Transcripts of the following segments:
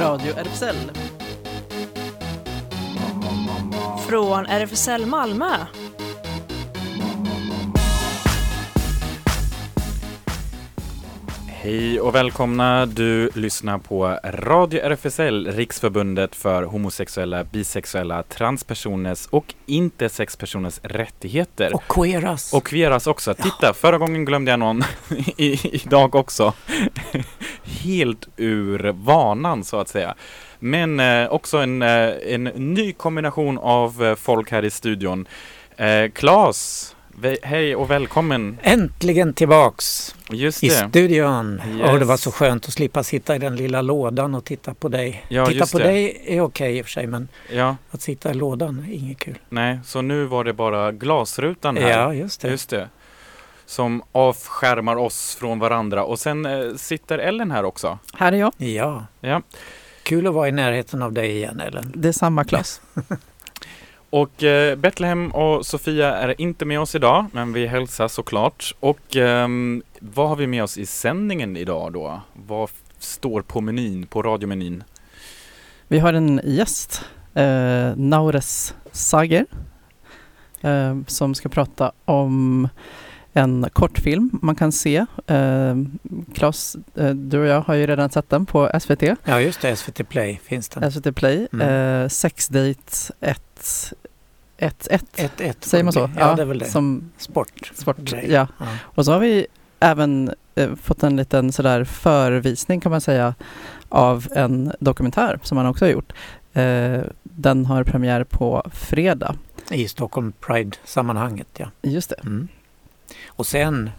Radio RFSL. Från RFSL Malmö. Hej och välkomna! Du lyssnar på Radio RFSL, Riksförbundet för homosexuella, bisexuella, transpersoners och intersexpersoners rättigheter. Och queeras. Och queeras också. Titta, förra gången glömde jag någon. I, idag också. Helt ur vanan så att säga. Men eh, också en, eh, en ny kombination av eh, folk här i studion. Eh, Klas, hej och välkommen. Äntligen tillbaks Just i det. studion. Yes. Och det var så skönt att slippa sitta i den lilla lådan och titta på dig. Ja, titta på det. dig är okej i och för sig men Ja, att sitta i lådan är inget kul. nej, så nu var det bara glasrutan här. Ja, just det. Just det. Som avskärmar oss från varandra. Och sen eh, sitter Ellen här också. Här är jag. Ja, Ja. kul att vara i närheten av dig igen Ellen. Det är samma klass. Och eh, Betlehem och Sofia är inte med oss idag, men vi hälsar såklart. Och ehm, vad har vi med oss i sändningen idag då? Vad står på menyn, på radiomenyn? Vi har en gäst, eh, Naures Sager, eh, som ska prata om en kortfilm man kan se. Eh, Claes, eh, du och jag har ju redan sett den på SVT, Ja, just det. SVT Play finns den. SVT Play. Mm. Eh, Sex Date 1, 1, 1. 1-1. Säger man så? Ja, det är väl det. Som Sport. sport, ja. Ja. Och så har vi även eh, fått en liten sådär förvisning kan man säga av en dokumentär som han också har gjort. Eh, den har premiär på fredag. I Stockholm Pride-sammanhanget, ja. Just det. Mm. Och sen,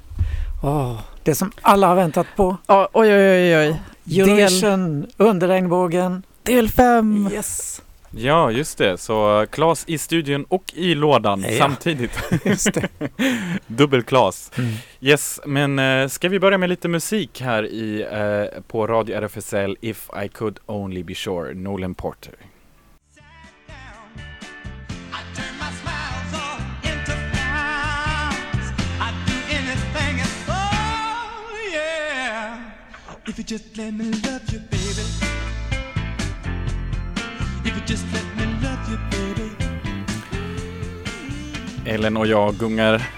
åh, det som alla har väntat på. Ja, oj, oj, oj, oj. Del, Eurovision, under regnbågen. del fem! Yes! Ja, just det. Så Klas i studion och i lådan Ja. samtidigt. Just det. Dubbel Klas. Mm. Yes, men eh, ska vi börja med lite musik här i, eh, på Radio RFSL If I Could Only Be Sure, Nolan Porter. You just let me love you, baby. If you just let me love you, baby. Ellen och jag gungar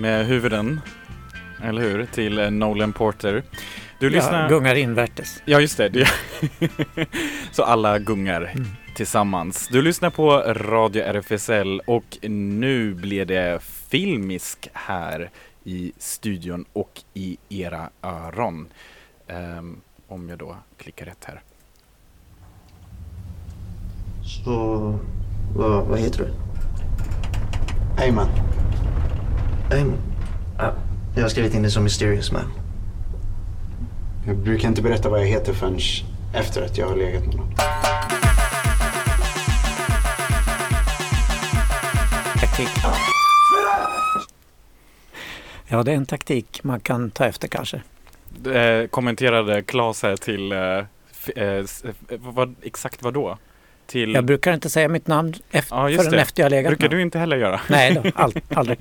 med huvuden, eller hur, till eh, Nolan Porter. Du lyssnar... Ja, gungar invärtes. Ja, just det. Så alla gungar Mm. tillsammans. Du lyssnar på Radio RFSL och nu blir det filmisk här i studion och i era öron. Ehm, om jag då klickar rätt här. Så, vad, vad heter du? Heyman. Eamon. Ja, jag har skrivit in det som Mysterious Man. Jag brukar inte berätta vad jag heter förrän efter att jag har legat med någon. Taktik. Ja, det är en taktik man kan ta efter kanske. Eh, kommenterade Claes här till, eh, eh, eh, vad, exakt vad då? Till, Jag brukar inte säga mitt namn efter, Ja, förrän det. efter jag har legat brukar med du inte heller göra? Nej, då, all, aldrig.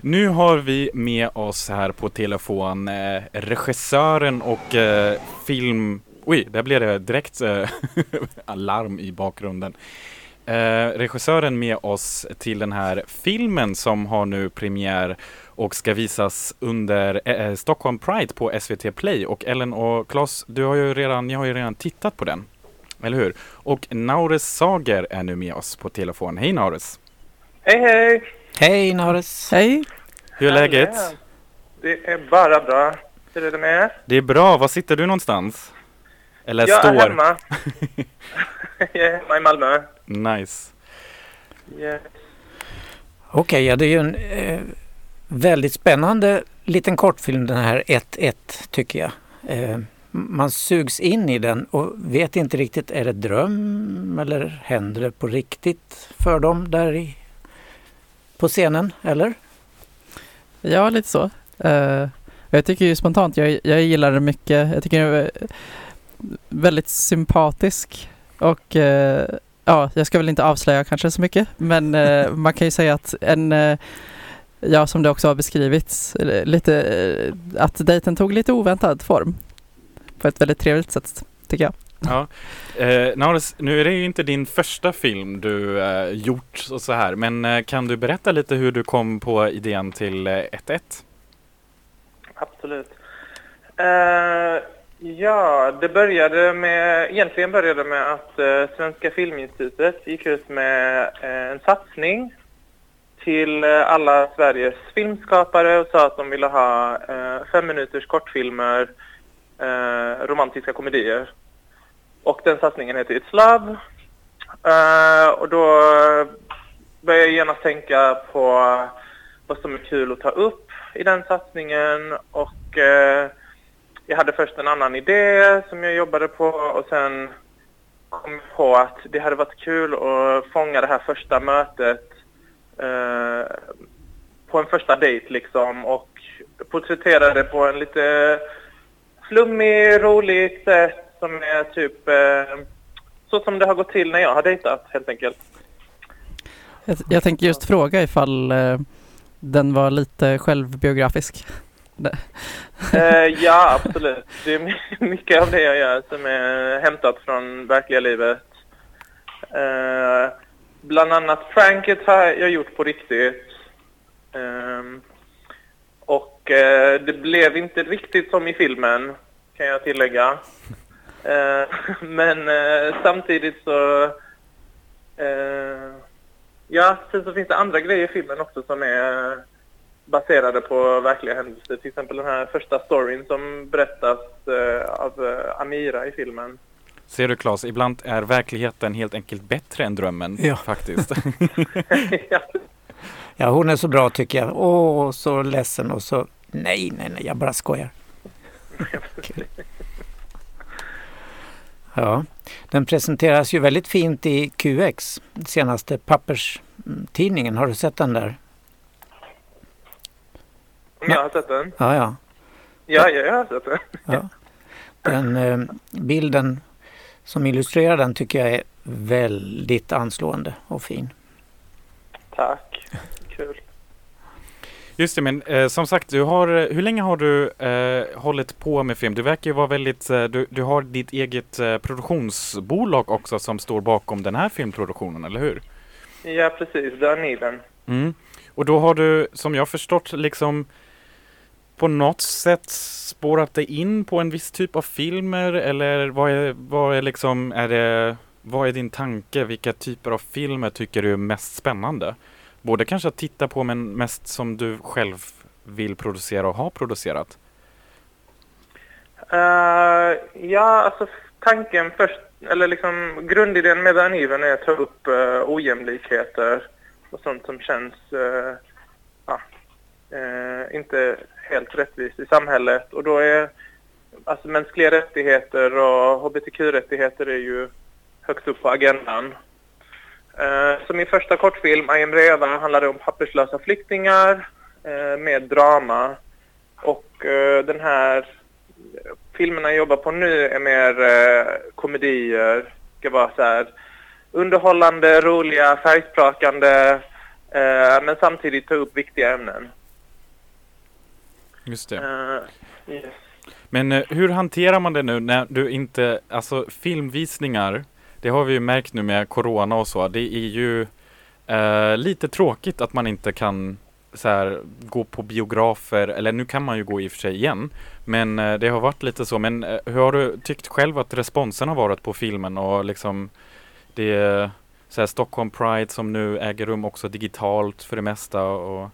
Nu har vi med oss här på telefon eh, regissören och eh, film... Oj, där blev det direkt eh, alarm i bakgrunden. Regissören med oss till den här filmen som har nu premiär och ska visas under eh, Stockholm Pride på SVT Play. Och Ellen och Claes, du har ju redan, ni har ju redan tittat på den. Eller hur? Och Naures Sager är nu med oss på telefon. Hej Naures! Hej hej! Hej Nares! Hej! Hur är läget? Det är bara bra. Hur är det med er? Det är bra. Var sitter du någonstans? Eller Jag står? är hemma. jag är hemma i Malmö. Nice. Yeah. Okej, ja, det är ju en eh, väldigt spännande liten kortfilm den här 1-1 tycker jag. Eh, man sugs in i den och vet inte riktigt, är det dröm eller händer det på riktigt för dem där i, på scenen, eller? Ja, lite så. Eh, jag tycker ju spontant, jag, jag gillar det mycket. Jag tycker den är väldigt sympatisk och eh, ja, jag ska väl inte avslöja kanske så mycket, men eh, man kan ju säga att en eh, Ja, som det också har beskrivits, eh, lite, eh, att dejten tog lite oväntad form. På ett väldigt trevligt sätt, tycker jag. Ja. Eh, Nauris, nu är det ju inte din första film du eh, gjort och så här, men eh, kan du berätta lite hur du kom på idén till eh, 1-1? Absolut. Eh, ja, det började med, egentligen började med att eh, Svenska Filminstitutet gick ut med eh, en satsning till eh, alla Sveriges filmskapare och sa att de ville ha eh, fem minuters kortfilmer, eh, romantiska komedier. Och den satsningen heter It's Love. Eh, och då började jag genast tänka på vad som är kul att ta upp i den satsningen och eh, jag hade först en annan idé som jag jobbade på och sen kom jag på att det hade varit kul att fånga det här första mötet eh, på en första dejt liksom och porträttera det på en lite flummig, roligt sätt som är typ eh, så som det har gått till när jag har dejtat helt enkelt. Jag, jag tänker just fråga ifall eh, den var lite självbiografisk. Eh, ja, absolut. Det är my- mycket av det jag gör som är hämtat från verkliga livet. Eh, bland annat pranket har jag gjort på riktigt. Ehm, och eh, det blev inte riktigt som i filmen, kan jag tillägga. Eh, men eh, samtidigt så... Ja, sen så finns det andra grejer i filmen också som är baserade på verkliga händelser. Till exempel den här första storyn som berättas av Amira i filmen. Ser du Claes, ibland är verkligheten helt enkelt bättre än drömmen Ja. faktiskt. ja. Hon är så bra tycker jag. Åh, så ledsen och så... Nej, nej, nej, jag bara skojar. Ja, den presenteras ju väldigt fint i QX, senaste papperstidningen. Har du sett den där? Om jag har sett den? Ja, ja. Ja, ja, jag har sett den. ja. Den eh, bilden som illustrerar den tycker jag är väldigt anslående och fin. Tack. Kul. Just det, men eh, som sagt, du har, eh, hur länge har du eh, hållit på med film? Du verkar ju vara väldigt, eh, du, du har ditt eget eh, produktionsbolag också som står bakom den här filmproduktionen, eller hur? Ja, precis. Det är Niven. Mm. Och då har du, som jag förstått, liksom på något sätt spårat dig in på en viss typ av filmer eller vad är, vad är liksom, är det, vad är din tanke? Vilka typer av filmer tycker du är mest spännande? Både kanske att titta på men mest som du själv vill producera och har producerat. Uh, ja, alltså tanken först, eller liksom grundidén med den är att ta upp uh, ojämlikheter och sånt som känns uh, ja, inte helt rättvist i samhället. Och då är alltså mänskliga rättigheter och hbtq-rättigheter är ju högst upp på agendan. Eh, så min första kortfilm, I am Reva, handlade om papperslösa flyktingar eh, med drama. Och eh, den här filmerna jag jobbar på nu är mer komedier. komedier. Ska vara så här underhållande, roliga, färgsprakande men samtidigt ta upp viktiga ämnen. Just det. Eh, yes. Men eh, hur hanterar man det nu när du inte, alltså filmvisningar, det har vi ju märkt nu med Corona och så, det är ju eh, lite tråkigt att man inte kan så här, gå på biografer, eller nu kan man ju gå i och för sig igen, men eh, det har varit lite så. Men eh, hur har du tyckt själv att responsen har varit på filmen och liksom det så här Stockholm Pride som nu äger rum också digitalt för det mesta och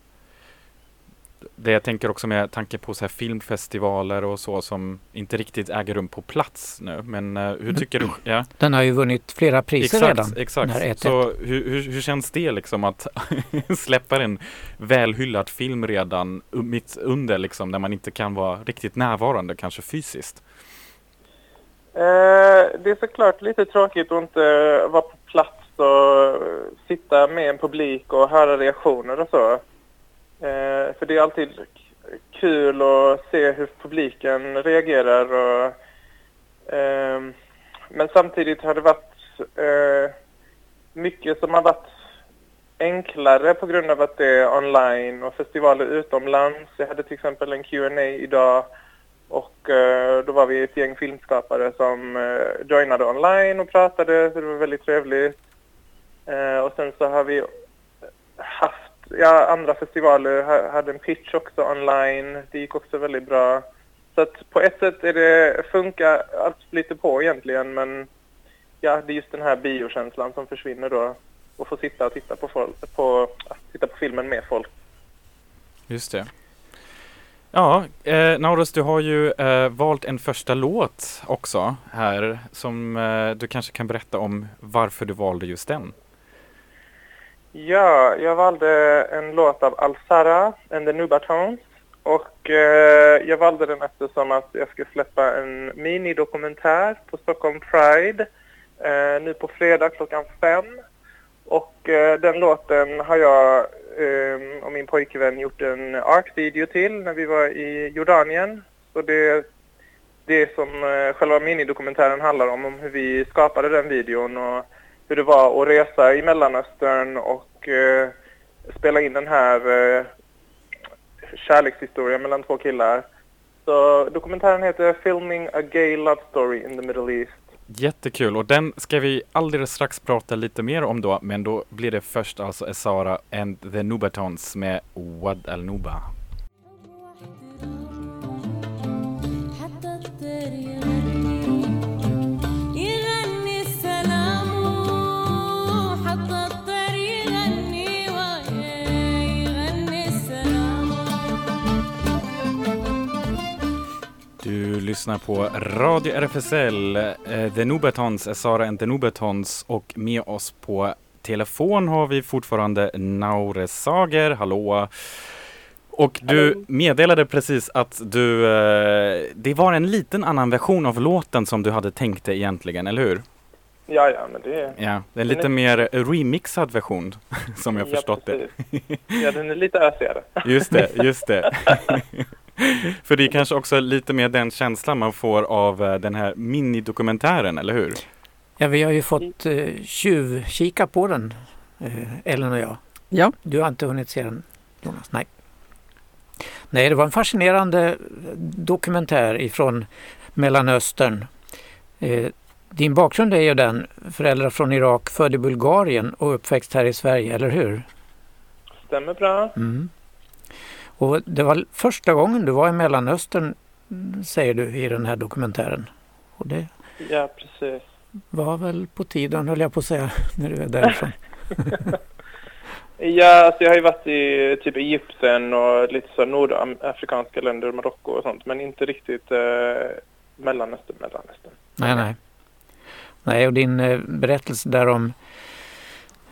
det jag tänker också med tanke på så här filmfestivaler och så som inte riktigt äger rum på plats nu. Men eh, hur tycker du? Ja, Den har ju vunnit flera priser exakt, redan. exakt. 1-1. Så hur, hur, hur känns det liksom att släppa en välhyllad film redan mitt under liksom när man inte kan vara riktigt närvarande kanske fysiskt? Eh, det är såklart lite tråkigt att inte vara på plats och sitta med en publik och höra reaktioner och så. Eh, för det är alltid kul att se hur publiken reagerar och eh, men samtidigt har det varit eh, mycket som har varit enklare på grund av att det är online och festivaler utomlands. Jag hade till exempel en Q&A idag Och eh, då var vi ett gäng filmskapare som eh, joinade online och pratade, så det var väldigt trevligt. Eh, och sen så har vi haft, ja andra festivaler hade en pitch också online, det gick också väldigt bra. Så att på ett sätt är det, funkar allt lite på egentligen men ja, det är just den här biokänslan som försvinner då och få sitta och titta på, folk, på, titta på filmen med folk. Just det. Ja, eh, Nauros, du har ju eh, valt en första låt också här som eh, du kanske kan berätta om varför du valde just den. Ja, jag valde en låt av Al-Sara and the Nubatones och eh, jag valde den eftersom att jag ska släppa en minidokumentär på Stockholm Pride eh, nu på fredag klockan fem. Och eh, den låten har jag eh, och min pojkvän gjort en art-video till när vi var i Jordanien. Så det det som eh, själva minidokumentären handlar om, om hur vi skapade den videon och hur det var att resa i Mellanöstern och eh, spela in den här eh, kärlekshistorien mellan två killar. Så dokumentären heter Filming a Gay Love Story in the Middle East. Jättekul och den ska vi alldeles strax prata lite mer om då men då blir det först alltså Esara and the Nubatons med Wad al Nuba. Lyssnar på Radio RFSL, eh, The Nubatons, Esara and the Nubatons och med oss på telefon har vi fortfarande Naure Sager, hallå! Och du meddelade precis att du, eh, det var en liten annan version av låten som du hade tänkt dig egentligen, eller hur? Ja, ja, men det Ja, det är en lite är- mer remixad version som jag Ja, förstått det. precis. Ja, den är lite ösigare. Just det, just det. För det är kanske också lite mer den känslan man får av eh, den här minidokumentären, eller hur? Ja, vi har ju fått eh, tjuvkika på den, eh, Ellen och jag. Ja. Du har inte hunnit se den, Jonas? Nej. Nej, det var en fascinerande dokumentär ifrån Mellanöstern. Eh, din bakgrund är ju den, föräldrar från Irak, född i Bulgarien och uppväxt här i Sverige, eller hur? Stämmer bra. Mm. Och det var första gången du var i Mellanöstern, säger du i den här dokumentären. Och det Ja, precis. var väl på tiden, höll jag på att säga, när du är därifrån. Ja, alltså jag har ju varit i typ Egypten och lite så nordafrikanska länder, Marocko och sånt, men inte riktigt eh, Mellanöstern, Mellanöstern. Nej, nej. Nej, och din eh, berättelse där om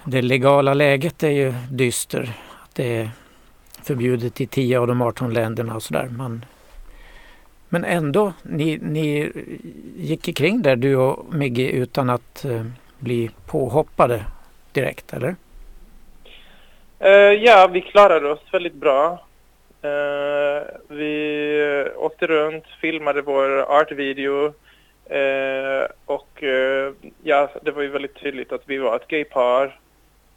det legala läget är ju dyster. Att det är förbjudet i 10 av de 18 länderna och sådär. Man, men ändå, ni, ni gick kring där du och Migge utan att eh, bli påhoppade direkt, eller? Uh, ja, vi klarade oss väldigt bra. Uh, vi eh, åkte runt, filmade vår artvideo Uh, och ja, det var ju väldigt tydligt att vi var ett gaypar.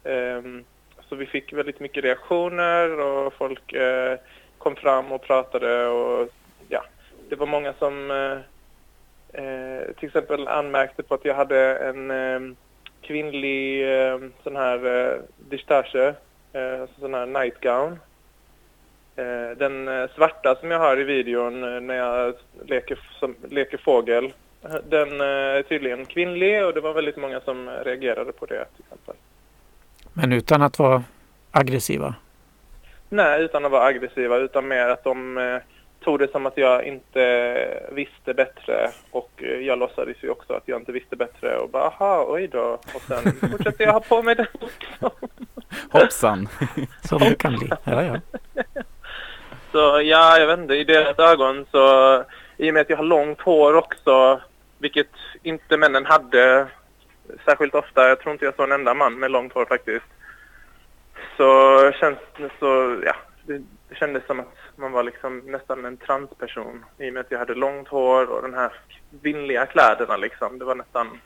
Ehm, så vi fick väldigt mycket reaktioner och folk eh, kom fram och pratade och ja, det var många som eh, eh till exempel anmärkte på att jag hade en eh, kvinnlig eh, sån här eh, distage eh, alltså sån här nightgown. Eh, den eh, svarta som jag har i videon eh, när jag leker, som, leker fågel, eh, den eh, är tydligen kvinnlig och det var väldigt många som reagerade på det till exempel. Men utan att vara aggressiva. Nej, utan att vara aggressiva, utan mer att de eh, tog det som att jag inte visste bättre och eh, jag låtsades ju också att jag inte visste bättre och bara aha, oj då. Och sen fortsatte jag ha på mig den också. Hoppsan! Så det kan bli. Ja, ja. Så ja, jag vet inte, i deras ögon så i och med att jag har långt hår också, vilket inte männen hade särskilt ofta, jag tror inte jag såg en enda man med långt hår faktiskt. Så känns så, ja, det, det kändes som att man var liksom nästan en transperson i och med att jag hade långt hår och den här kvinnliga kläderna liksom. Det var nästan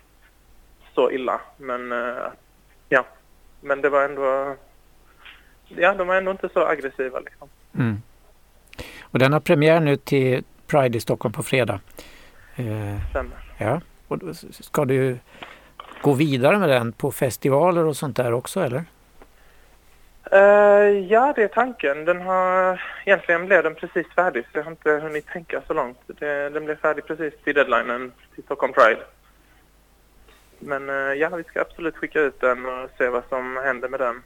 så illa. Men eh, ja, men det var ändå, ja, de var ändå inte så aggressiva liksom. Mm. Och den har premiär nu till Pride i Stockholm på fredag. Eh, Stämmer. ja, och då ska du gå vidare med den på festivaler och sånt där också eller? Uh, ja, det är tanken. Den har, egentligen blev den precis färdig så jag har inte hunnit tänka så långt. Det, den blev färdig precis till deadlinen till Stockholm Pride. Men uh, ja, vi ska absolut skicka ut den och se vad som händer med den.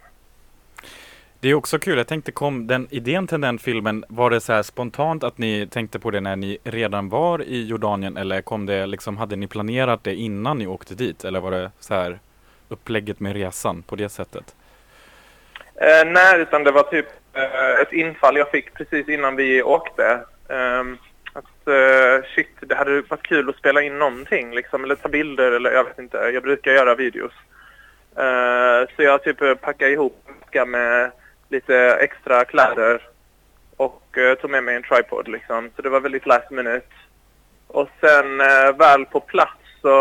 Det är också kul, jag tänkte kom den idén till den filmen, var det så här spontant att ni tänkte på det när ni redan var i Jordanien eller kom det liksom, hade ni planerat det innan ni åkte dit eller var det så här upplägget med resan på det sättet? Eh, nej, utan det var typ eh, ett infall jag fick precis innan vi åkte. Eh, att eh, shit, det hade varit kul att spela in någonting liksom, eller ta bilder eller jag vet inte. Jag brukar göra videos. Eh, så jag typ eh, packade ihop med lite extra kläder och eh, tog med mig en tripod liksom. Så det var väldigt last minute. Och sen eh, väl på plats så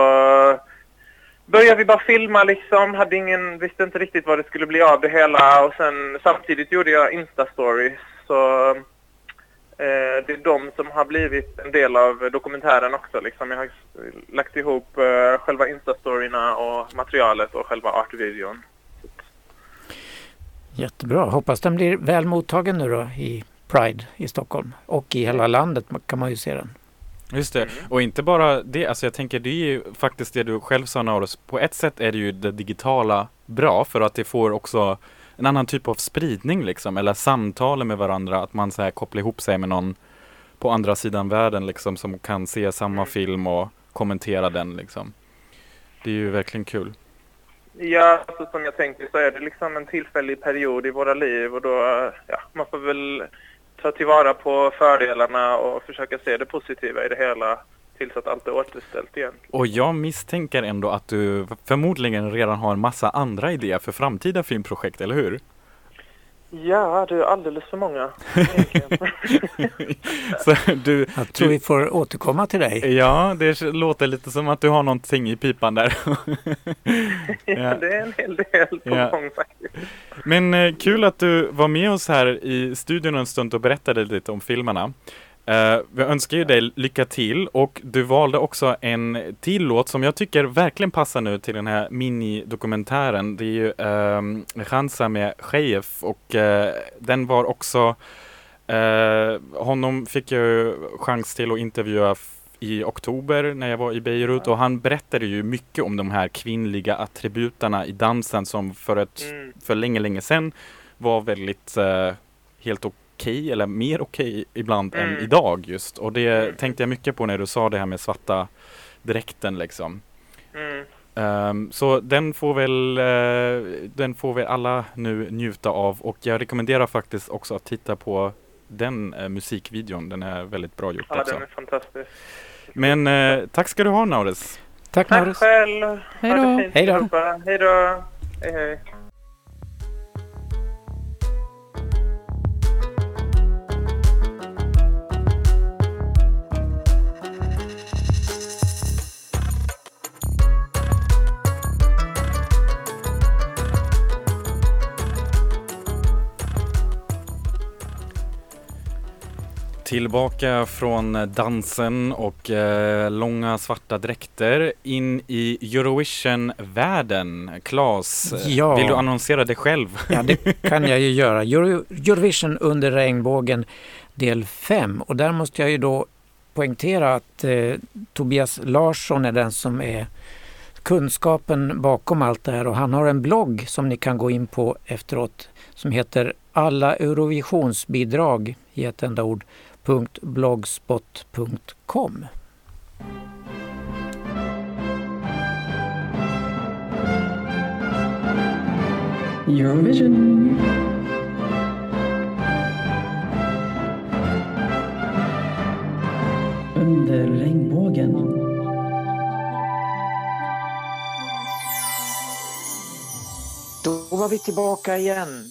började vi bara filma liksom, hade ingen, visste inte riktigt vad det skulle bli av det hela och sen samtidigt gjorde jag Insta-stories så eh, det är de som har blivit en del av dokumentären också liksom. Jag har lagt ihop eh, själva Insta-storyna och materialet och själva artvideon. Jättebra. Hoppas den blir väl mottagen nu då i Pride i Stockholm och i hela landet kan man ju se den. Just det, och inte bara det, alltså jag tänker det är ju faktiskt det du själv sa Naurus, på ett sätt är det ju det digitala bra för att det får också en annan typ av spridning liksom, eller samtal med varandra, att man så här kopplar ihop sig med någon på andra sidan världen liksom som kan se samma film och kommentera den liksom. Det är ju verkligen kul. Ja, alltså, som jag tänker så är det liksom en tillfällig period i våra liv och då, ja, man får väl ta tillvara på fördelarna och försöka se det positiva i det hela tills att allt är återställt igen. Och jag misstänker ändå att du förmodligen redan har en massa andra idéer för framtida filmprojekt, eller hur? Ja, det är alldeles för många. Så du, Jag tror du, vi får återkomma till dig. ja, det låter lite som att du har någonting i pipan där. ja. Det är en hel del på Ja. gång faktiskt. Men eh, kul att du var med oss här i studion en stund och berättade lite om filmerna. Eh, vi önskar ju dig lycka till och du valde också en till låt som jag tycker verkligen passar nu till den här minidokumentären. Det är ju um, Chansa med Chef och eh, den var också eh, honom fick jag chans till att intervjua i oktober när jag var i Beirut och han berättade ju mycket om de här kvinnliga attributerna i dansen som för, ett, Mm. för länge, länge sedan var väldigt helt okej eller mer okej ibland än Mm. idag just. Och det Mm. tänkte jag mycket på när du sa det här med svarta dräkten liksom. Mm. Ehm, så den får väl eh, den får väl alla nu njuta av och jag rekommenderar faktiskt också att titta på den eh, musikvideon. Den är väldigt bra gjort Ja, också. den är fantastisk. Men eh, tack ska du ha Naurus. Tack Tack Maurits. själv. Hej då. Hej då. Hej då. Hej, hej. Tillbaka från dansen och eh, långa svarta dräkter in i Eurovision-världen. Eh, Ja. vill du annonsera dig själv? Ja, det kan jag ju göra. Euro- Eurovision under regnbågen del 5 och där måste jag ju då poängtera att eh, Tobias Larsson är den som är kunskapen bakom allt det här och han har en blogg som ni kan gå in på efteråt som heter Alla Eurovisionsbidrag i ett enda ord .blogspot.com Eurovision. Under regnbågen. Då var vi tillbaka igen.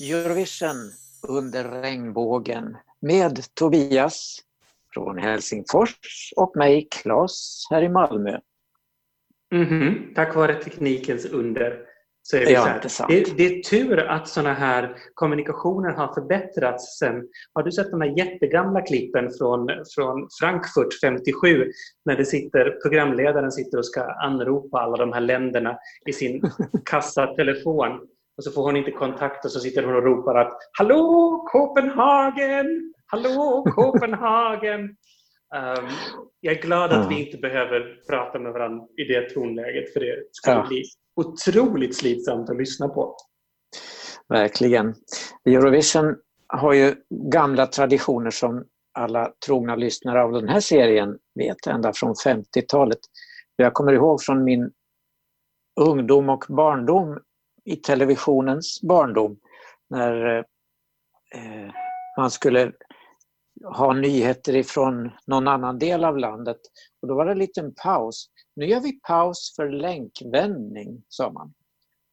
Eurovision under regnbågen med Tobias från Helsingfors och mig, Claes, här i Malmö. Mhm, Tack vare teknikens under Så är vi Ja, så det, det är tur att sådana här kommunikationer har förbättrats sen. Har du sett de här jättegamla klippen från, från Frankfurt 57 när det sitter, programledaren sitter och ska anropa alla de här länderna i sin kassatelefon och så får hon inte kontakt och så sitter hon och ropar att Hallå Copenhagen! Hallå Copenhagen! Um, jag är glad att vi inte behöver prata med varandra i det tonläget för det skulle Ja. bli otroligt slitsamt att lyssna på. Verkligen. Eurovision har ju gamla traditioner som alla trogna lyssnare av den här serien vet, ända från 50-talet. Jag kommer ihåg från min ungdom och barndom i televisionens barndom när eh, man skulle ha nyheter ifrån någon annan del av landet. Och då var det en liten paus. Nu gör vi paus för länkvändning, sa man.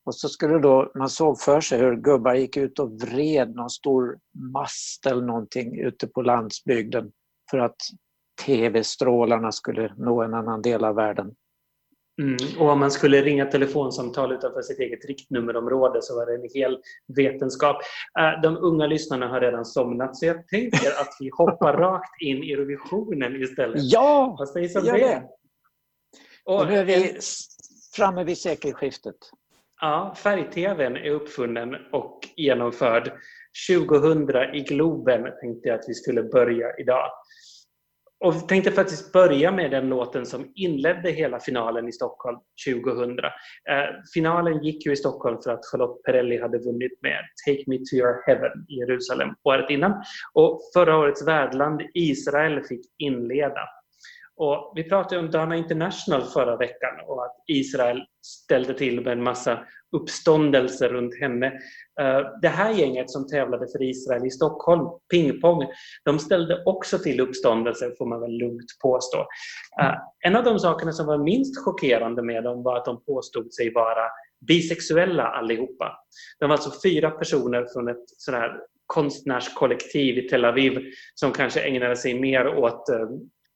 Och så skulle då, man såg för sig hur gubbar gick ut och vred någon stor mast eller någonting ute på landsbygden för att tv-strålarna skulle nå en annan del av världen. Mm. Och om man skulle ringa telefonsamtal utanför sitt eget riktnummerområde så var det en hel vetenskap. Eh, De unga lyssnarna har redan somnat så jag tänker att vi hoppar rakt in i Eurovisionen istället. Ja, Vad sägs om gör det? det. Och nu är vi framme vid sekelskiftet. Ja, färg-tvn är uppfunnen och genomförd. 2000 i Globen tänkte jag att vi skulle börja idag. Och tänkte faktiskt börja med den låten som inledde hela finalen i Stockholm 2000. Eh, finalen gick ju i Stockholm för att Charlotte Perrelli hade vunnit med Take Me To Your Heaven i Jerusalem året innan. Och förra årets värdland Israel fick inleda. Och vi pratade om Dana International förra veckan och att Israel ställde till med en massa uppståndelser runt henne. Eh, det här gänget som tävlade för Israel i Stockholm, pingpong, de ställde också till uppståndelser får man väl lugnt påstå. Eh, en av de sakerna som var minst chockerande med dem var att de påstod sig vara bisexuella allihopa. De var alltså fyra personer från ett sådär konstnärskollektiv i Tel Aviv som kanske ägnade sig mer åt eh,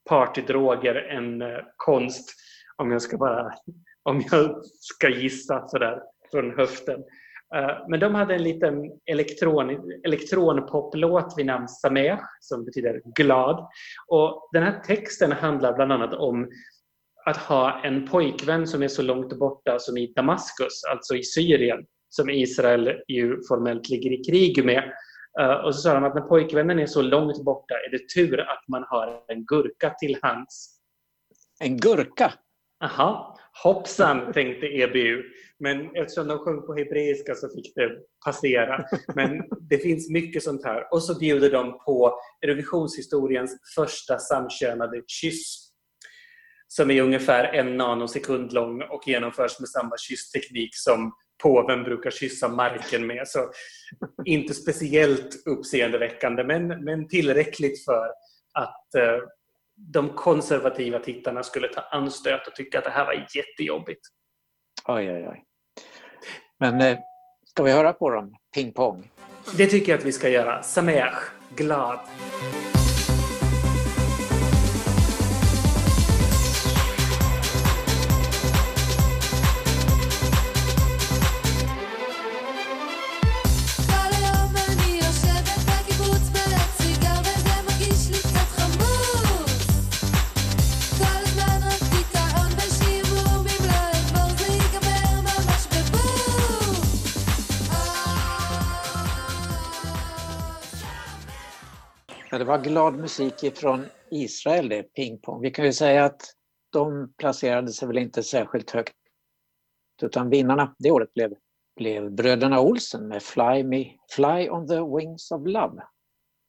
partydroger än eh, konst om jag ska bara om jag ska gissa sådär från höften. Eh, men de hade en liten elektron, elektronpoplåt vid namn Sameh som betyder glad. Och den här texten handlar bland annat om att ha en pojkvän som är så långt borta som i Damaskus, alltså i Syrien, som Israel ju formellt ligger i krig med. Eh, Och så sa de att när pojkvännen är så långt borta är det tur att man har en gurka till hands. En gurka? Aha, hoppsan tänkte EBU. Men eftersom de sjöng på hebreiska så fick det passera. Men det finns mycket sånt här. Och så bjuder de på Eurovisionshistoriens första samkönade kyss. Som är ungefär en nanosekund lång och genomförs med samma kyssteknik som påven brukar kyssa marken med. Så inte speciellt uppseendeväckande men, men tillräckligt för att eh, de konservativa tittarna skulle ta anstöt och tycka att det här var jättejobbigt. Oj, oj, oj. Men eh, ska vi höra på dem? Ping pong. Det tycker jag att vi ska göra. Sameh, glad. Var glad musik ifrån Israel det, pingpong. Vi kan ju säga att de placerade sig väl inte särskilt högt. Utan vinnarna det året blev, blev bröderna Olsen med Fly, Me, Fly on the Wings of Love.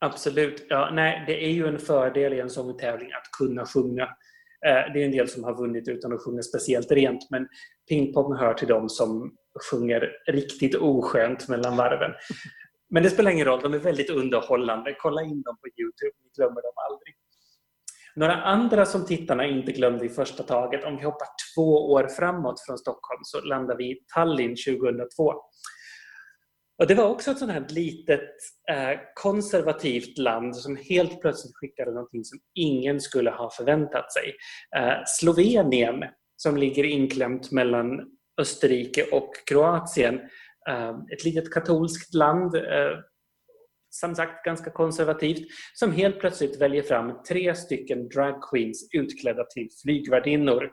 Absolut. Ja, nej, det är ju en fördel i en sångtävling att kunna sjunga. Eh, det är en del som har vunnit utan att sjunga speciellt rent, men pingpong hör till dem som sjunger riktigt oskönt mellan varven. Men det spelar ingen roll, de är väldigt underhållande. Kolla in dem på Youtube, ni glömmer dem aldrig. Några andra som tittarna inte glömde i första taget, om vi hoppar två år framåt från Stockholm så landar vi i Tallinn 2002. Och det var också ett sånt här litet eh, konservativt land som helt plötsligt skickade någonting som ingen skulle ha förväntat sig. Eh, Slovenien, som ligger inklämt mellan Österrike och Kroatien. Eh, Ett litet katolskt land, eh, som sagt ganska konservativt, som helt plötsligt väljer fram tre stycken drag queens utklädda till flygvärdinnor.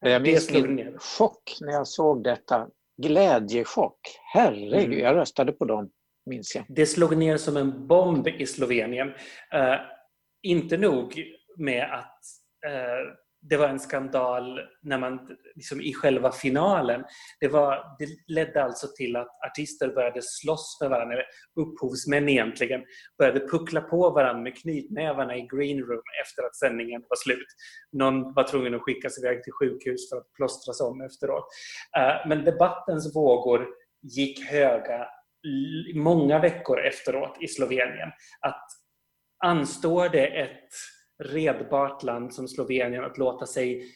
Jag Det minns slog min ner. chock när jag såg detta. Glädjechock. Herregud, Mm. jag röstade på dem, minns jag. Det slog ner som en bomb i Slovenien. Eh, inte nog med att eh, det var en skandal när man, liksom i själva finalen. Det, var, det ledde alltså till att artister började slåss med varandra, eller upphovsmän egentligen, började puckla på varandra med knytnävarna i green room efter att sändningen var slut. Någon var tvungen att skickas iväg till sjukhus för att plåstras om efteråt. Eh, men debattens vågor gick höga många veckor efteråt i Slovenien. Att anstår det ett redbart land som Slovenien att låta sig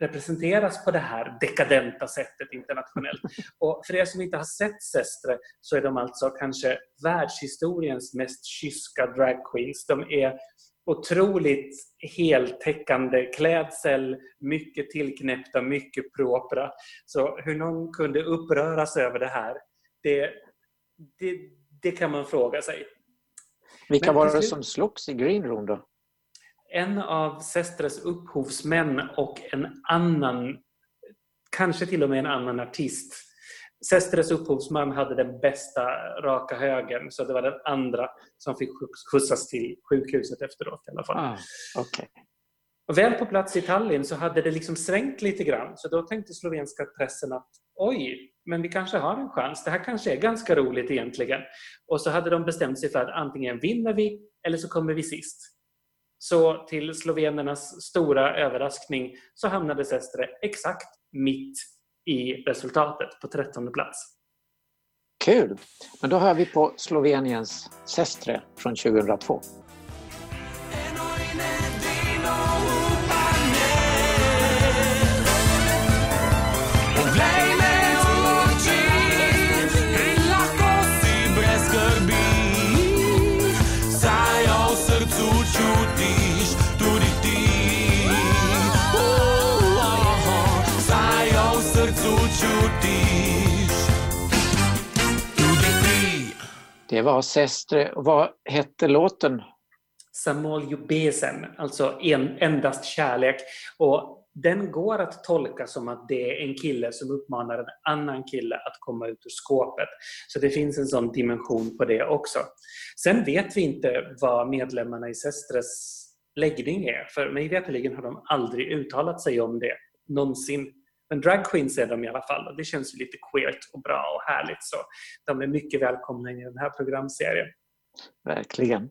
representeras på det här dekadenta sättet internationellt. Och för er som inte har sett Sestre så är de alltså kanske världshistoriens mest kyska dragqueens. De är otroligt heltäckande klädsel, mycket tillknäppta, mycket propra. Så hur någon kunde uppröras över det här, det, det, det kan man fråga sig. Vilka Men var det som slogs i green room då? En av Sestres upphovsmän och en annan, kanske till och med en annan artist. Sestres upphovsman hade den bästa raka högen så det var den andra som fick skjutsas till sjukhuset efteråt i alla fall. Ah, Okej. Och väl på plats i Tallinn så hade det liksom svängt lite grann. Så då tänkte slovenska pressen att oj, men vi kanske har en chans. Det här kanske är ganska roligt egentligen. Och så hade de bestämt sig för att antingen vinner vi eller så kommer vi sist. Så till slovenernas stora överraskning så hamnade Sestre exakt mitt i resultatet på trettonde plats. Kul! Men då hör vi på Sloveniens Sestre från 2002. Det var Sestre. Vad hette låten? Samol Jubesen, alltså en, endast kärlek. Och den går att tolka som att det är en kille som uppmanar en annan kille att komma ut ur skåpet. Så det finns en sån dimension på det också. Sen vet vi inte vad medlemmarna i Sestres läggning är, för mig veterligen har de aldrig uttalat sig om det någonsin. Men drag är de i alla fall och det känns ju lite queert och bra och härligt. Så de är mycket välkomna i den här programserien. Verkligen.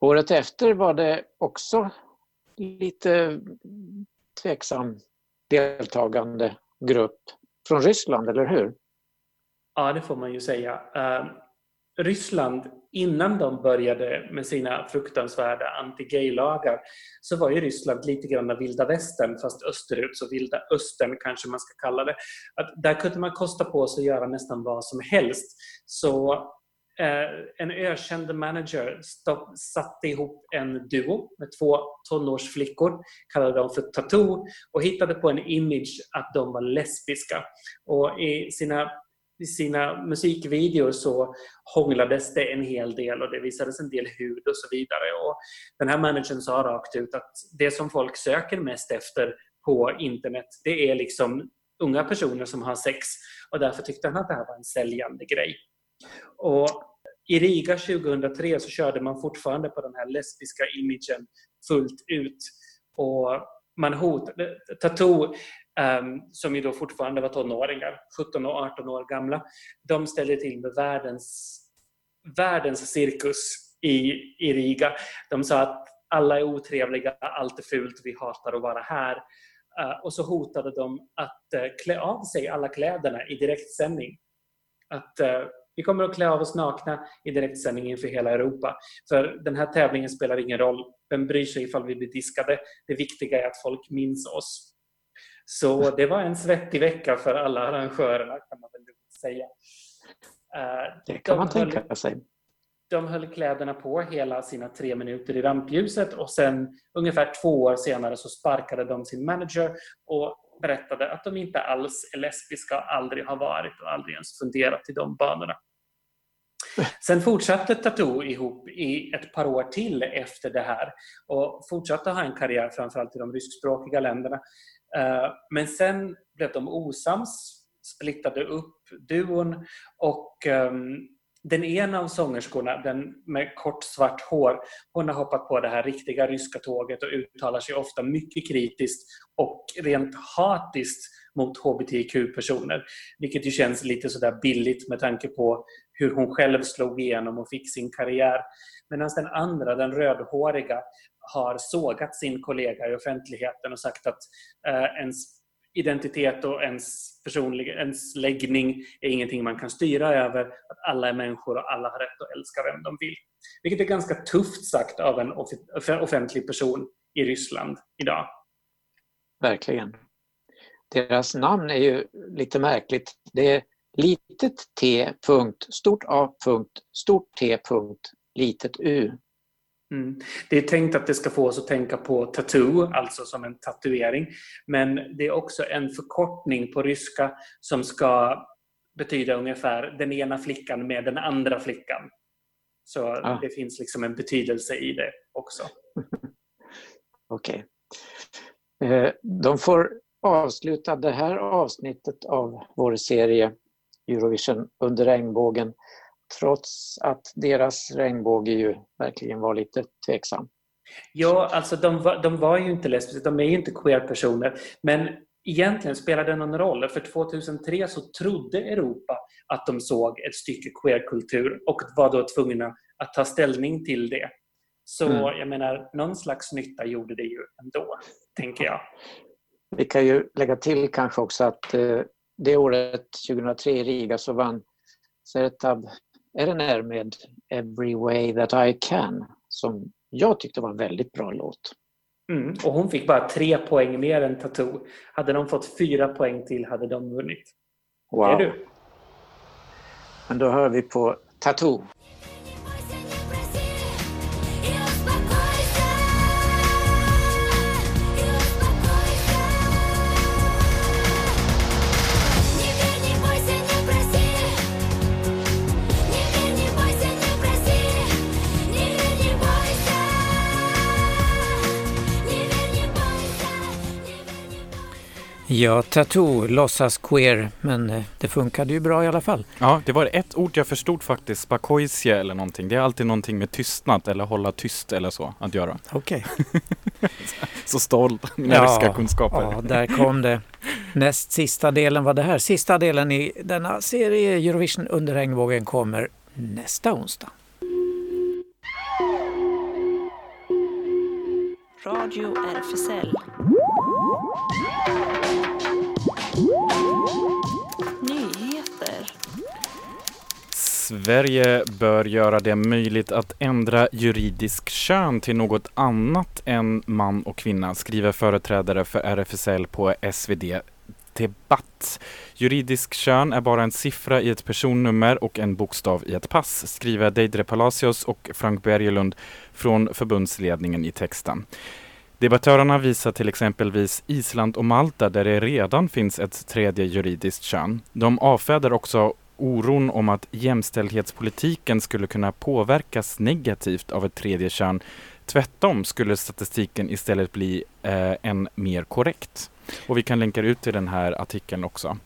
Året efter var det också lite tveksam deltagande grupp från Ryssland, eller hur? Ja, det får man ju säga. Ryssland, innan de började med sina fruktansvärda anti-gay-lagar, så var ju Ryssland lite grann av vilda västern, fast österut, så vilda östern kanske man ska kalla det. Att där kunde man kosta på sig att göra nästan vad som helst. Så eh, en ökänd manager stopp, satte ihop en duo med två tonårsflickor, kallade dem för Tattoo, och hittade på en image att de var lesbiska. Och i sina i sina musikvideor så hånglades det en hel del och det visades en del hud och så vidare. Och den här managern sa rakt ut att det som folk söker mest efter på internet det är liksom unga personer som har sex och därför tyckte han att det här var en säljande grej. Och i Riga 2003 så körde man fortfarande på den här lesbiska imagen fullt ut. Och man hotade, Tattoo, um, som ju då fortfarande var tonåringar, 17 och 18 år gamla, de ställde till med världens, världens cirkus i, i Riga. De sa att alla är otrevliga, allt är fult, vi hatar att vara här. Uh, och så hotade de att uh, klä av sig alla kläderna i direktsändning. Att uh, vi kommer att klä av oss nakna i direktsändning inför hela Europa. För den här tävlingen spelar ingen roll. Vem bryr sig ifall vi blir diskade? Det viktiga är att folk minns oss. Så det var en svettig vecka för alla arrangörerna kan man väl säga. Eh, Det kan de man höll- tänka sig. De höll kläderna på hela sina tre minuter i rampljuset och sen ungefär två år senare så sparkade de sin manager och berättade att de inte alls är lesbiska, aldrig har varit och aldrig ens funderat i de banorna. Sen fortsatte Tattoo ihop i ett par år till efter det här och fortsatte ha en karriär framförallt i de ryskspråkiga länderna. Eh, men sen blev de osams, splittade upp duon och ehm, den ena av sångerskorna, den med kort svart hår, hon har hoppat på det här riktiga ryska tåget och uttalar sig ofta mycket kritiskt och rent hatiskt mot hbtq-personer. Vilket ju känns lite sådär billigt med tanke på hur hon själv slog igenom och fick sin karriär. Medan den andra, den rödhåriga, har sågat sin kollega i offentligheten och sagt att eh, ens identitet och ens, personlig, ens läggning är ingenting man kan styra över. Att alla är människor och alla har rätt att älska vem de vill. Vilket är ganska tufft sagt av en off- offentlig person i Ryssland idag. Verkligen. Deras namn är ju lite märkligt. Det är litet t, punkt, stort A, punkt, stort T, punkt, litet U. Mm. Det är tänkt att det ska få oss att tänka på tattoo, alltså som en tatuering. Men det är också en förkortning på ryska som ska betyda ungefär den ena flickan med den andra flickan. Så Ah. det finns liksom en betydelse i det också. Okej. Eh, De får avsluta det här avsnittet av vår serie Eurovision under regnbågen trots att deras regnbåge ju verkligen var lite tveksam. Ja, alltså de var, de var ju inte lesbiska, de är ju inte queer-personer. Men egentligen spelar det någon roll. För 2003 så trodde Europa att de såg ett stycke queerkultur och var då tvungna att ta ställning till det. Så Mm. jag menar, någon slags nytta gjorde det ju ändå, tänker jag. Vi kan ju lägga till kanske också att eh, det året, 2003 i Riga, så vann Sertab RNR med Every way that I can som jag tyckte var en väldigt bra låt. Mm. Och hon fick bara tre poäng mer än Tattoo. Hade de fått fyra poäng till hade de vunnit. Wow. Är du? Men då hör vi på Tattoo. Ja, Tattoo, låtsas queer, men eh, det funkade ju bra i alla fall. Ja, det var ett ord jag förstod faktiskt, spakoisje eller någonting. Det är alltid någonting med tystnad eller hålla tyst eller så att göra. Okej. Så stolt, mina ryska kunskaper. Ja, där kom det. Näst sista delen var det här. Sista delen i denna serie Eurovision under regnbågen kommer nästa onsdag. Radio RFSL. Nyheter. Sverige bör göra det möjligt att ändra juridisk kön till något annat än man och kvinna, skriver företrädare för RFSL på SvD Debatt. Juridisk kön är bara en siffra i ett personnummer och en bokstav i ett pass, skriver Deidre Palacios och Frank Bergelund från förbundsledningen i texten. Debattörerna visar till exempelvis Island och Malta där det redan finns ett tredje juridiskt kön. De avfärdar också oron om att jämställdhetspolitiken skulle kunna påverkas negativt av ett tredje kön. Tvärtom skulle statistiken istället bli eh, en mer korrekt. Och vi kan länka ut till den här artikeln också.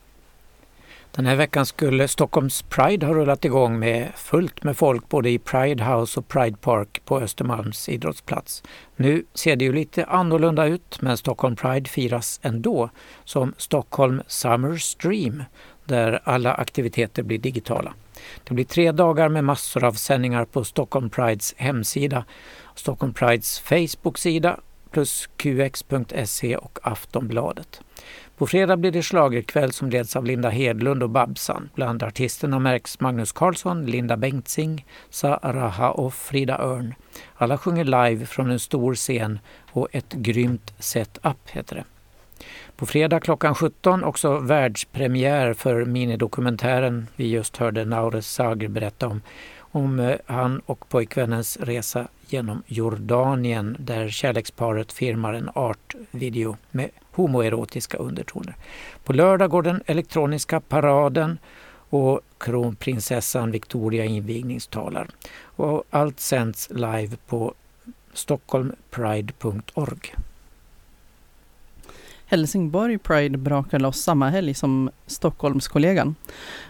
Den här veckan skulle Stockholms Pride ha rullat igång med fullt med folk både i Pride House och Pride Park på Östermalms idrottsplats. Nu ser det ju lite annorlunda ut men Stockholm Pride firas ändå som Stockholm Summer Stream där alla aktiviteter blir digitala. Det blir tre dagar med massor av sändningar på Stockholm Prides hemsida, Stockholm Prides Facebook-sida plus qx.se och Aftonbladet. På fredag blir det schlagerkväll som leds av Linda Hedlund och Babsan. Bland artisterna märks Magnus Carlsson, Linda Bengtzing, Saraha och Frida Örn. Alla sjunger live från en stor scen och ett grymt setup heter det. På fredag klockan 17 också världspremiär för minidokumentären vi just hörde Naures Sager berätta om. Om eh, han och pojkvännens resa genom Jordanien där kärleksparet firmar en artvideo med homoerotiska undertoner. På lördag går den elektroniska paraden och kronprinsessan Victoria invigningstalar. Och allt sänds live på stockholmpride.org. Helsingborg Pride brakar loss samma helg som Stockholmskollegan.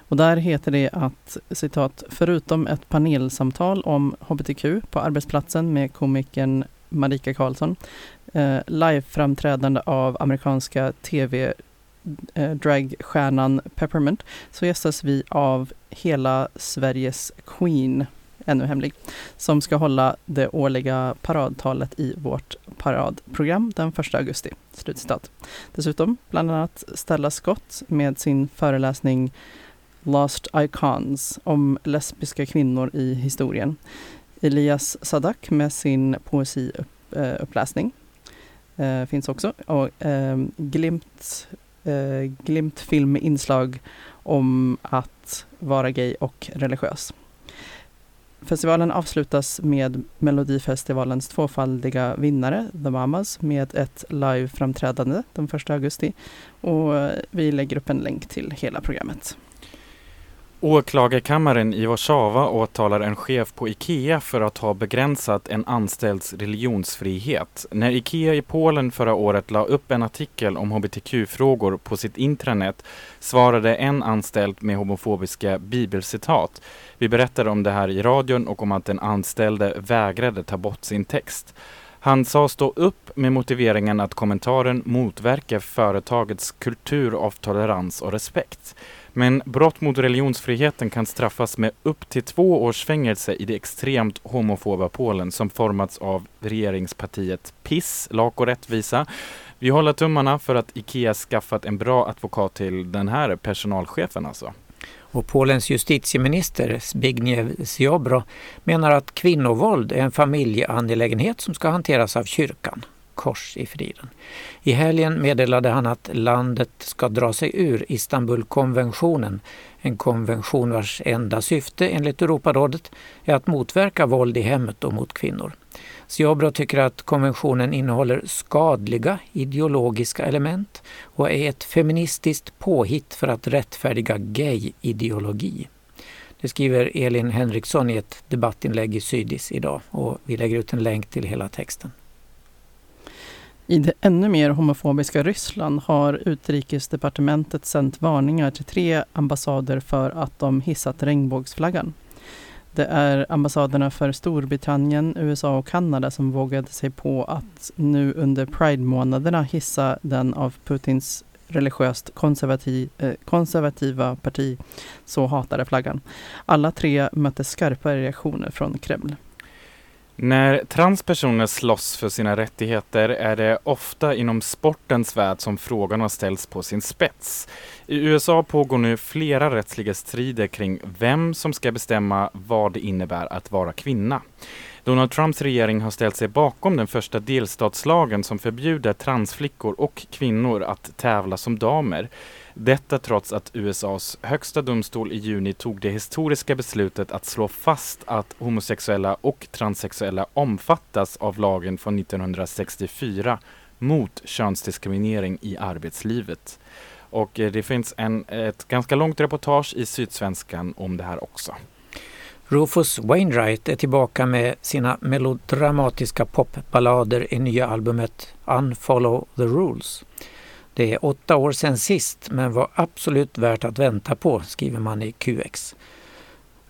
Och där heter det att citat, förutom ett panelsamtal om hbtq på arbetsplatsen med komikern Marika Karlsson, eh, liveframträdande av amerikanska tv eh, dragstjärnan Peppermint, så gästas vi av hela Sveriges Queen, ännu hemlig, som ska hålla det årliga paradtalet i vårt paradprogram den 1 augusti. Slutcitat. Dessutom bland annat Stella Scott med sin föreläsning Lost Icons om lesbiska kvinnor i historien. Elias Sadak med sin poesiuppläsning eh, finns också. Och eh, glimt, eh, glimt filminslag om att vara gay och religiös. Festivalen avslutas med Melodifestivalens tvåfaldiga vinnare, The Mamas, med ett liveframträdande den 1 augusti. Och vi lägger upp en länk till hela programmet. Åklagarkammaren i Warszawa åtalar en chef på IKEA för att ha begränsat en anställds religionsfrihet. När IKEA i Polen förra året la upp en artikel om hbtq-frågor på sitt intranät svarade en anställd med homofobiska bibelcitat. Vi berättade om det här i radion och om att den anställde vägrade ta bort sin text. Han sa stå upp med motiveringen att kommentaren motverkar företagets kultur av tolerans och respekt. Men brott mot religionsfriheten kan straffas med upp till två års fängelse i det extremt homofoba Polen som formats av regeringspartiet PIS, Lag och rättvisa. Vi håller tummarna för att IKEA skaffat en bra advokat till den här personalchefen alltså. Och Polens justitieminister Zbigniew Ziobro menar att kvinnovåld är en familjeangelägenhet som ska hanteras av kyrkan. Kors i friden. I helgen meddelade han att landet ska dra sig ur Istanbulkonventionen, en konvention vars enda syfte enligt Europarådet är att motverka våld i hemmet och mot kvinnor. Ziobro tycker att konventionen innehåller skadliga ideologiska element och är ett feministiskt påhitt för att rättfärdiga gay-ideologi. Det skriver Elin Henriksson i ett debattinlägg i Sydis idag och vi lägger ut en länk till hela texten. I det ännu mer homofobiska Ryssland har utrikesdepartementet sänt varningar till tre ambassader för att de hissat regnbågsflaggan. Det är ambassaderna för Storbritannien, USA och Kanada som vågade sig på att nu under Pride-månaderna hissa den av Putins religiöst konservativ, eh, konservativa parti så hatade flaggan. Alla tre mötte skarpa reaktioner från Kreml. När transpersoner slåss för sina rättigheter är det ofta inom sportens värld som frågan har ställts på sin spets. I USA pågår nu flera rättsliga strider kring vem som ska bestämma vad det innebär att vara kvinna. Donald Trumps regering har ställt sig bakom den första delstatslagen som förbjuder transflickor och kvinnor att tävla som damer. Detta trots att USAs högsta domstol i juni tog det historiska beslutet att slå fast att homosexuella och transsexuella omfattas av lagen från 1964 mot könsdiskriminering i arbetslivet. Och eh, det finns en, ett ganska långt reportage i Sydsvenskan om det här också. Rufus Wainwright är tillbaka med sina melodramatiska popballader i nya albumet Unfollow the Rules. Det är åtta år sedan sist men var absolut värt att vänta på, skriver man i QX.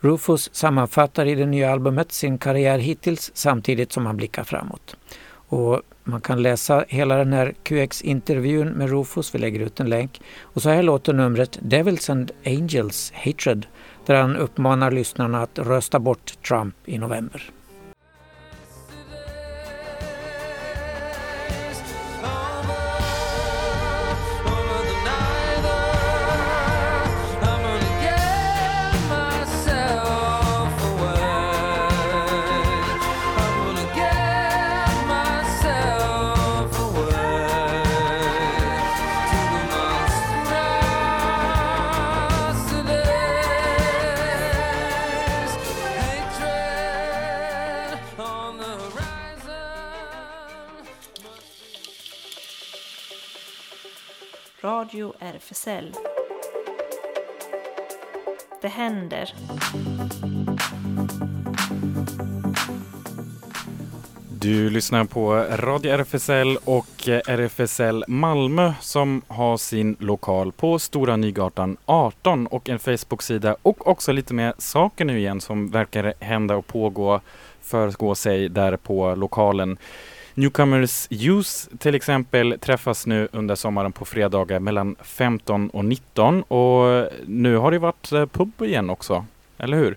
Rufus sammanfattar i det nya albumet sin karriär hittills samtidigt som han blickar framåt. Och man kan läsa hela den här QX-intervjun med Rufus, vi lägger ut en länk. Och så här låter numret Devils and Angels Hatred där han uppmanar lyssnarna att rösta bort Trump i november. Du lyssnar på Radio RFSL och eh, RFSL Malmö som har sin lokal på Stora Nygatan 18 och en Facebook-sida och också lite mer saker nu igen som verkar hända och pågå, förgå sig där på lokalen. Newcomers Youth till exempel träffas nu under sommaren på fredagar mellan 15 och 19 och nu har det varit eh, pub igen också, eller hur?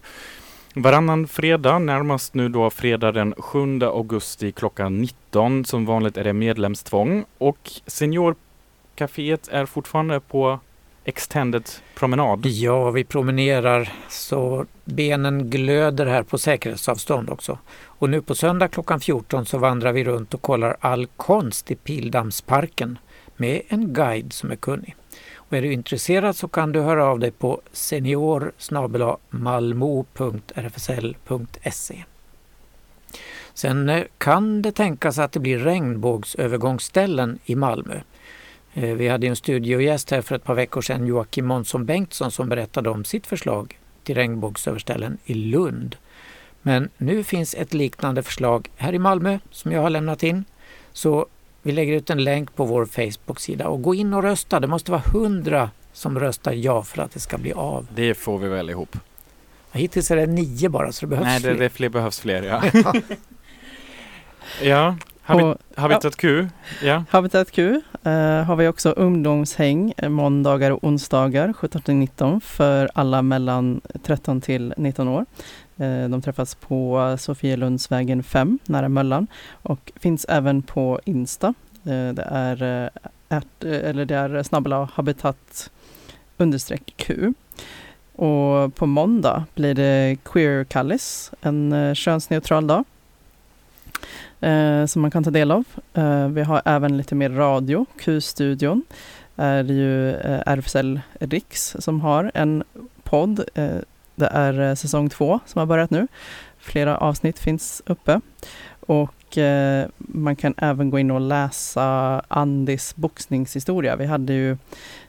Varannan fredag, närmast nu då fredag den 7 augusti klockan 19. Som vanligt är det medlemstvång och Seniorcaféet är fortfarande på Extended promenad. Ja, vi promenerar så benen glöder här på säkerhetsavstånd också. Och nu på söndag klockan 14 så vandrar vi runt och kollar all konst i Pildammsparken med en guide som är kunnig. Och är du intresserad så kan du höra av dig på senior malmo.rfsl.se. Sen eh, kan det tänkas att det blir regnbågsövergångsställen i Malmö. Eh, vi hade en studiogäst här för ett par veckor sedan, Joakim Månsson Bengtsson, som berättade om sitt förslag till regnbågsöverställen i Lund. Men nu finns ett liknande förslag här i Malmö som jag har lämnat in. Så vi lägger ut en länk på vår Facebook-sida och gå in och rösta. Det måste vara hundra som röstar ja för att det ska bli av. Det får vi väl ihop. Hittills är det nio bara så det behövs Nej, det, fler. det fler behövs fler, ja. ja, Habit Habitat Q, ja. Habitat Q eh, har vi också ungdomshäng eh, måndagar och onsdagar 17-19 för alla mellan 13 till 19 år. Eh, de träffas på Sofielundsvägen 5 nära Möllan och finns även på Insta. Eh, det är, eh, ärt, eller det är snabbla habitat understreck Q. Och på måndag blir det Queer Kallis, en könsneutral dag eh, som man kan ta del av. Eh, vi har även lite mer radio. Q-studion är ju eh, RFSL Riks som har en podd. Eh, det är eh, säsong två som har börjat nu. Flera avsnitt finns uppe. Och eh, man kan även gå in och läsa Andis boxningshistoria. Vi hade ju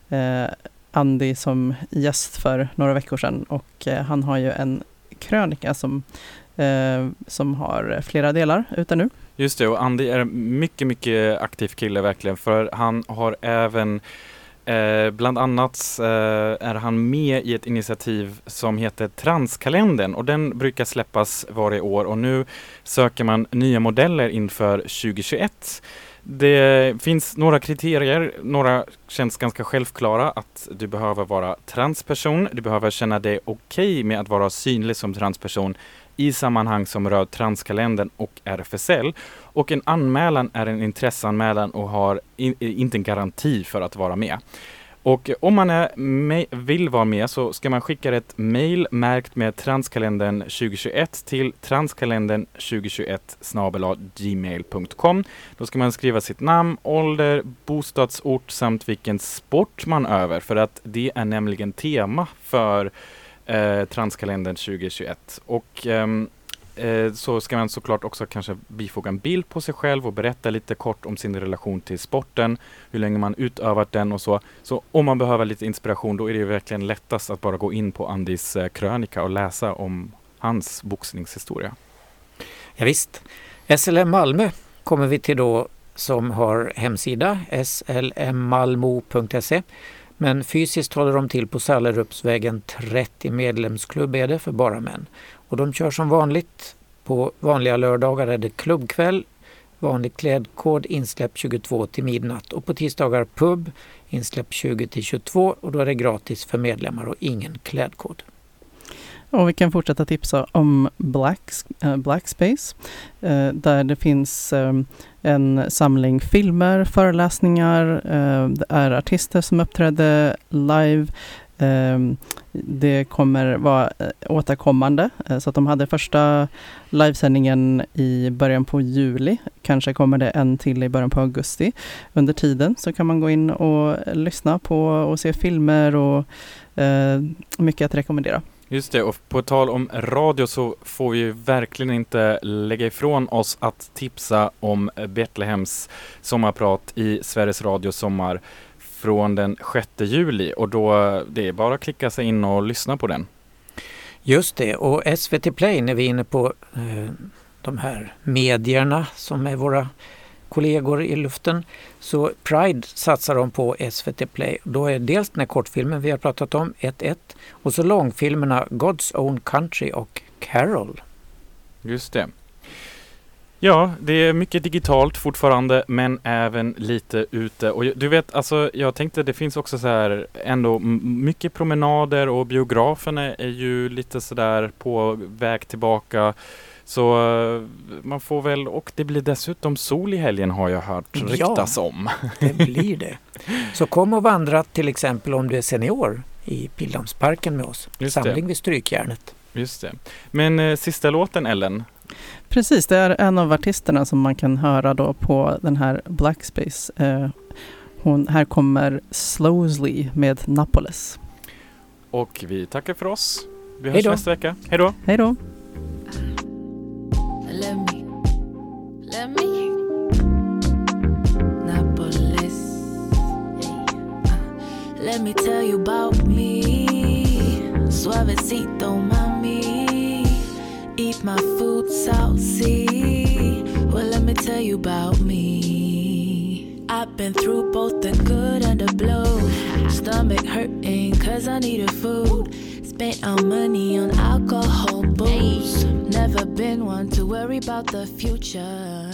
eh, Andy som gäst för några veckor sedan och eh, han har ju en krönika som, eh, som har flera delar ute nu. Just det, och Andy är en mycket, mycket aktiv kille verkligen. För han har även Eh, bland annat eh, är han med i ett initiativ som heter Transkalendern och den brukar släppas varje år och nu söker man nya modeller inför 2021. Det finns några kriterier, några känns ganska självklara att du behöver vara transperson, du behöver känna dig okej med att vara synlig som transperson i sammanhang som rör Transkalendern och RFSL. Och en anmälan är en intresseanmälan och har in, eh, inte en garanti för att vara med. Och om man är vill vara med så ska man skicka ett mail märkt med Transkalendern 2021 till transkalendern 2021 gmail.com. Då ska man skriva sitt namn, ålder, bostadsort samt vilken sport man över för att det är nämligen tema för eh, Transkalendern 2021. Och ehm, eh, så ska man såklart också kanske bifoga en bild på sig själv och berätta lite kort om sin relation till sporten, hur länge man utövat den och så. Så om man behöver lite inspiration då är det ju verkligen lättast att bara gå in på Andis eh, krönika och läsa om hans boxningshistoria. Ja, visst. SLM Malmö kommer vi till då som har hemsida slmmalmo.se. Men fysiskt håller de till på Sallerupsvägen 30 medlemsklubb är det för bara män. Och de kör som vanligt. På vanliga lördagar är det klubbkväll, vanlig klädkod, insläpp 22 till midnatt och på tisdagar pub, insläpp 20 till 22 och då är det gratis för medlemmar och ingen klädkod. Och vi kan fortsätta tipsa om Black, eh, Blackspace äh, eh, där det finns äh, en samling filmer, föreläsningar, eh, det är artister som uppträdde live. Ehm, det kommer vara eh, återkommande så att de hade första livesändningen i början på juli. Kanske kommer det en till i början på augusti. Under tiden så kan man gå in och lyssna på och se filmer och mycket att rekommendera. Just det, och på tal om radio så får vi verkligen inte lägga ifrån oss att tipsa om Betlehems sommarprat i Sveriges Radio Sommar från den 6 juli och då det är bara att klicka sig in och lyssna på den. Just det, och SVT Play när vi är inne på eh, de här medierna som är våra kollegor i luften. Så Pride satsar de på SVT Play. Då är dels den här kortfilmen vi har pratat om, 1-1, och så långfilmerna God's Own Country och Carol. Just det. Ja, det är mycket digitalt fortfarande men även lite ute. Och du vet, alltså jag tänkte det finns också så här ändå mycket promenader och biograferna är, är ju lite sådär på väg tillbaka. Så eh, man får väl, och det blir dessutom sol i helgen har jag hört Ja. ryktas om. Det blir det. Så kom och vandra till exempel om du är senior i Pildammsparken med oss. Just det. Samling vid Strykjärnet. Just det. Men eh, sista låten Ellen, Precis, det är en av artisterna som man kan höra då på den här Blackspace. Eh, hon, här kommer Slowly med Napoles. och vi tackar för oss. Vi Hej hörs då. nästa vecka. Hej då! Hej då! Let me, let me, Napolis. Let me tell you about me. Suavecito, mami. Eat my food saucy. Well, let me tell you about me. I've been through both the good and the blow. Stomach hurting cause I needed food. Spent all money on alcohol, booze. Never been one to worry about the future.